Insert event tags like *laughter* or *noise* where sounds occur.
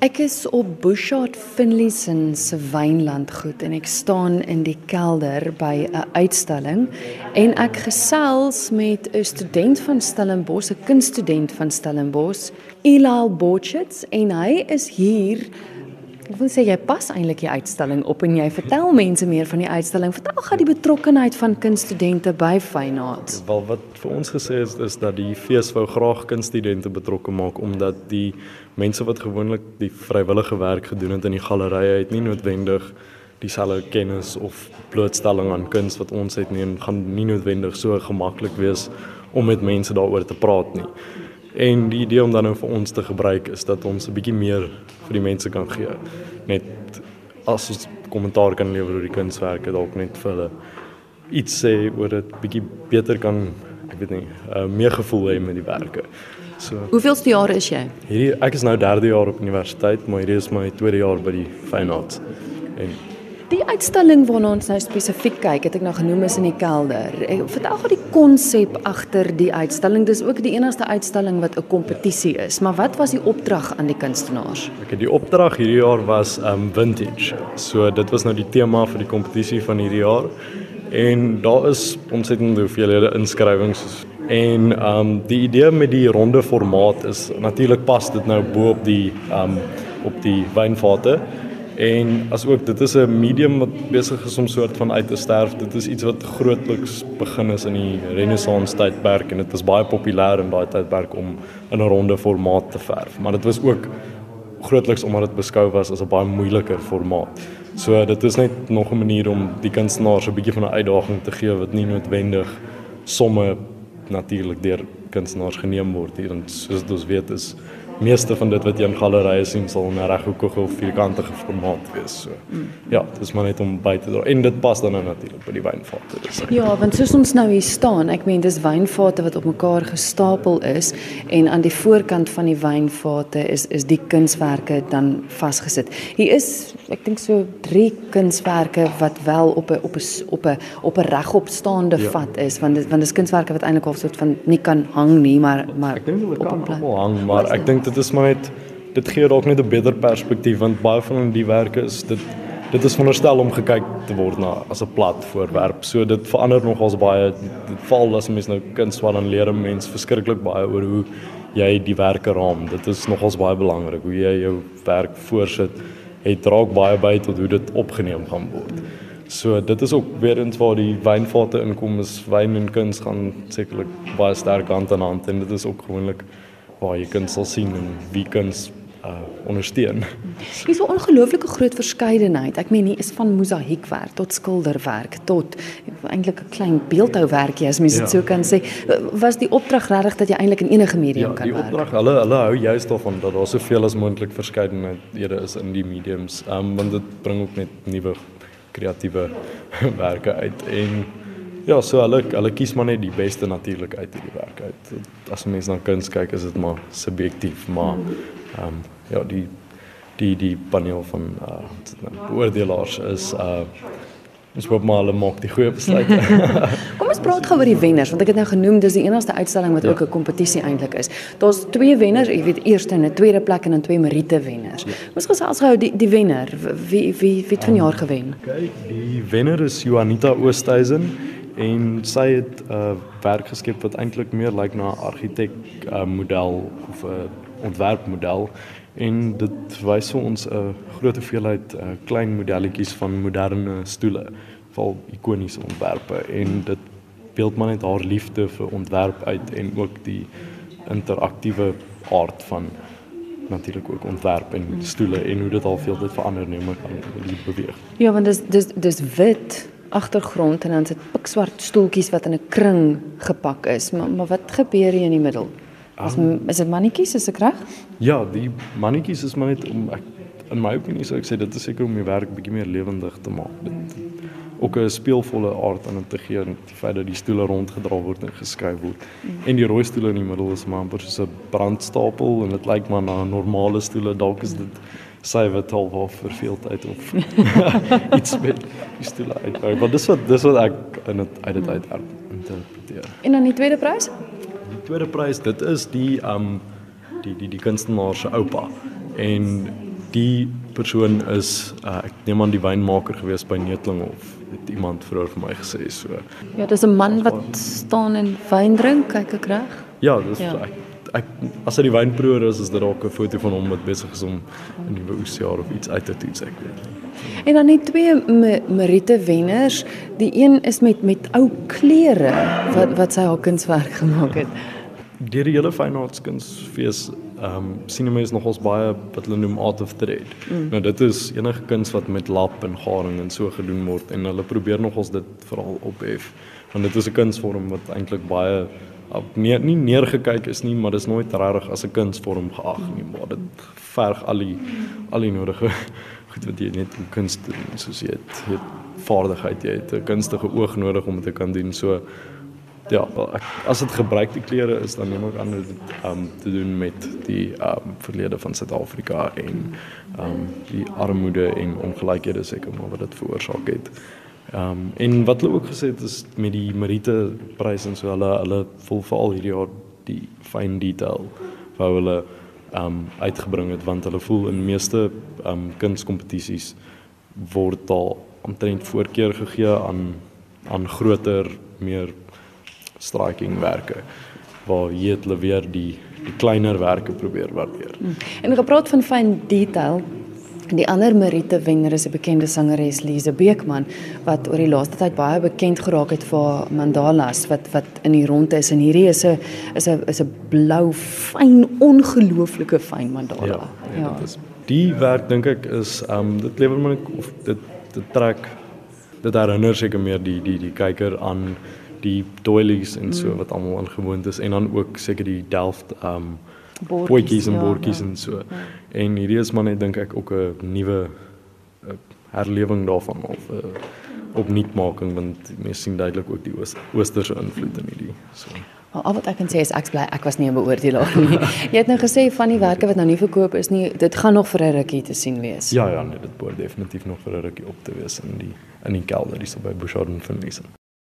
Ek is op Bushard Finlayson se wynlandgoed en ek staan in die kelder by 'n uitstalling en ek gesels met 'n student van Stellenbosch, 'n kunststudent van Stellenbosch, Elal Botchets en hy is hier Ek wil sê jy pas eintlik die uitstalling op en jy vertel mense meer van die uitstalling. Vertel gou die betrokkeheid van kunststudente by Fynart. Wel wat vir ons gesê is is dat die fees wou graag kunststudente betrokke maak omdat die mense wat gewoonlik die vrywillige werk gedoen het in die gallerye het nie noodwendig dieselfde kennis of blootstelling aan kuns wat ons het nie en gaan nie noodwendig so gemaklik wees om met mense daaroor te praat nie. En die idee om dan nou vir ons te gebruik is dat ons 'n bietjie meer vir die mense kan gee. Net as ons kommentaar kan lewer oor die kunswerke dalk net vir hulle iets sê oor dit bietjie beter kan ek weet nie, uh, meer gevoel hê met die werke. So Hoeveelste jaar is jy? Hierdie ek is nou 3de jaar op universiteit, maar hierdie is my tweede jaar by die Fine Arts. En Die uitstalling waarna ons nou spesifiek kyk, het ek nou genoem is in die kelder. Ek vertel gou die konsep agter die uitstalling. Dis ook die enigste uitstalling wat 'n kompetisie is. Maar wat was die opdrag aan die kunstenaars? Ek het die opdrag hierdie jaar was um vintage. So dit was nou die tema vir die kompetisie van hierdie jaar. En daar is ontsettend hoeveelhede inskrywings. En um die idee met die ronde formaat is natuurlik pas dit nou bo op die um op die wynvate. En asook dit is 'n medium wat besig is om soort van uit te sterf. Dit is iets wat grootliks begin is in die Renaissance tydperk en dit was baie populêr in daai tydperk om in 'n ronde formaat te verf. Maar dit was ook grootliks omdat dit beskou was as 'n baie moeiliker formaat. So dit is net nog 'n manier om die kunstenaars 'n bietjie van 'n uitdaging te gee wat nie noodwendig somme natuurlik deur kunstenaars geneem word hier en soos ons weet is meeste van dit wat jy in gallerye sien sal 'n reghoekige of vierkantige formaat wees. So. Mm. Ja, dit is maar net om by te dra en dit pas dan nou natuurlik by die wynvate. Ja, want soos ons nou hier staan, ek meen dis wynvate wat op mekaar gestapel is en aan die voorkant van die wynvate is is die kunswerke dan vasgesit. Hier is ek dink so drie kunswerke wat wel op 'n op 'n op 'n op 'n regopstaande ja. vat is want dit want dis kunswerke wat eintlik al soort van nie kan hang nie, maar maar ek dink hulle kan almal hang, maar ek dink dit is maar net dit gee dalk net 'n beter perspektief want baie van die werke is dit dit is veronderstel om gekyk te word na as 'n plat voorwerp. So dit verander nogals baie. Dit val as mens nou kuns wat dan leer 'n mens verskriklik baie oor hoe jy die werke raam. Dit is nogals baie belangrik hoe jy jou werk voorsit. Het draak baie by tot hoe dit opgeneem gaan word. So dit is ook weer eens waar die wynvate inkom is wyn en kuns gaan sekerlik baie sterk hand aan hand en dit is ook gewoonlik waar jy kuns sal sien en wie kuns uh ondersteun. Hier is 'n ongelooflike groot verskeidenheid. Ek meen hier is van mosaïekwerk tot skilderwerk tot eintlik 'n klein beeldhouwerkie as mens dit ja. so kan sê. Was die opdrag regtig dat jy eintlik in enige medium ja, kan werk? Ja, die opdrag, hulle hulle hou juist daarvan dat daar soveel as moontlik verskeidenheid is in die mediums. Um, want dit bring ook net nuwe kreatiewe *laughs* werke uit en Ja, so hulle hulle kies maar net die beste natuurlik uit hierdie werk uit. As 'n mens na kuns kyk, is dit maar subjektief, maar ehm um, ja, die die die paneel van uh beoordelaars is uh ons hoop maar hulle maak die goeie besluite. *laughs* Kom ons praat gou oor die wenners want ek het nou genoem dis die enigste uitstalling wat ja. ook 'n kompetisie eintlik is. Daar's twee wenners, jy weet eerste en 'n tweede plek en dan twee Merite wenners. Ja. Ons gesels gou die die wenner. Wie wie wie het vanjaar gewen? Okay, die wenner is Juanita Oosthuizen en sy het 'n uh, werk geskep wat eintlik meer lyk na 'n argitek uh, model of 'n uh, ontwerpmodel. En dit wys vir ons 'n uh, groot hoeveelheid uh, klein modelletjies van moderne stoele val ikoniese ontwerpe. En dit beeld maar net haar liefde vir ontwerp uit en ook die interaktiewe aard van natuurlik ook ontwerp en stoele en hoe dit al veel dit verander maar kan beweeg. Ja, want dis dis dis wit agtergrond en dan sit pikswart stoeltjies wat in 'n kring gepak is. Maar maar wat gebeur hier in die middel? Is um, is dit mannetjies is ek reg? Ja, die mannetjies is maar net om ek in my opinie sou ek sê dit is seker om die werk bietjie meer lewendig te maak. Dit ook 'n speelvolle aard aan te gee en die feit dat die stoele rondgedra word en geskryf word. Mm. En die rooi stoele in die middel is maar amper soos 'n brandstapel en dit lyk maar na normale stoele. Dalk is dit sy wat half half verveeld uit of *laughs* *laughs* iets met die stoele uit. Maar dis wat dis wat ek in dit uit dit uit interpreteer. En dan die tweede prys? Die tweede prys, dit is die um die die die kunstenaar se oupa. En die persoon is uh, ek neem aan die wynmaker gewees by Neutling of het iemand vroeër vir my gesê so. Ja, dis 'n man wat staan en wyn drink, kyk ek reg? Ja, dis ja. ek ek as hy die wynproewer is, is dit dalk 'n foto van hom wat besig is om 'n nuwe oesjaar of iets uit te toets, ek weet nie. En dan net twee Marite wenners. Die een is met met ou klere wat wat sy haar kunswerk gemaak het. Deur die hele fynheidskunsfees ehm um, sien mense nogals baie wat hulle noem art of trade. Mm. Nou dit is enige kuns wat met lap en garing en so gedoen word en hulle probeer nogals dit veral ophef. Want dit is 'n kunsvorm wat eintlik baie nie nie neergekyk is nie, maar dis nooit regtig as 'n kunsvorm geag nie, maar dit verg al die al die nodige goed wat jy net in kuns doen, soos jy het, jy het vaardigheid, jy het 'n kunstige oog nodig om dit te kan doen. So ja, as dit gebruikte klere is, dan neem ek aan dit um te doen met die um verlede van Suid-Afrika en um die armoede en ongelykhede seker maar wat dit veroorsaak het. Ehm um, en wat hulle ook gesê het is met die Merite prys en so hulle hulle vol veral hierdie jaar die fine detail wou hulle ehm um, uitgebring het want hulle voel in meeste ehm um, kunskompetisies word daar omtrent voorkeur gegee aan aan groter meer striking werke waar jy het hulle weer die die kleiner werke probeer waardeer. Hmm. En gepraat van fine detail die ander Merite wenner is 'n bekende sangeres Lise Beekman wat oor die laaste tyd baie bekend geraak het vir mandalas wat wat in die ronde is en hierdie is 'n is 'n is 'n blou fyn ongelooflike fyn mandala. Ja, ja. ja. is die werk dink ek is um dit lewer my of dit dit trek dit herinner seker meer die die die kyker aan die doilies en so mm. wat almal aangewoond is en dan ook seker die Delft um potjies en ja, bordjies ja, en so. Ja. En hierdie is maar net dink ek ook 'n nuwe herlewing daarvan of 'n uh, opnuutmaking want mense sien duidelik ook die oos, oosterse invloed in hierdie. So. Maar al wat ek kan sê is ek bly ek was nie 'n beoordelaar nie. *laughs* Jy het nou gesê van die werke wat nou nie verkoop is nie, dit gaan nog vir 'n rukkie te sien wees. Ja ja, nee, dit behoort definitief nog vir 'n rukkie op te wees in die in die kelder hier so by Bouchard en Finlayson.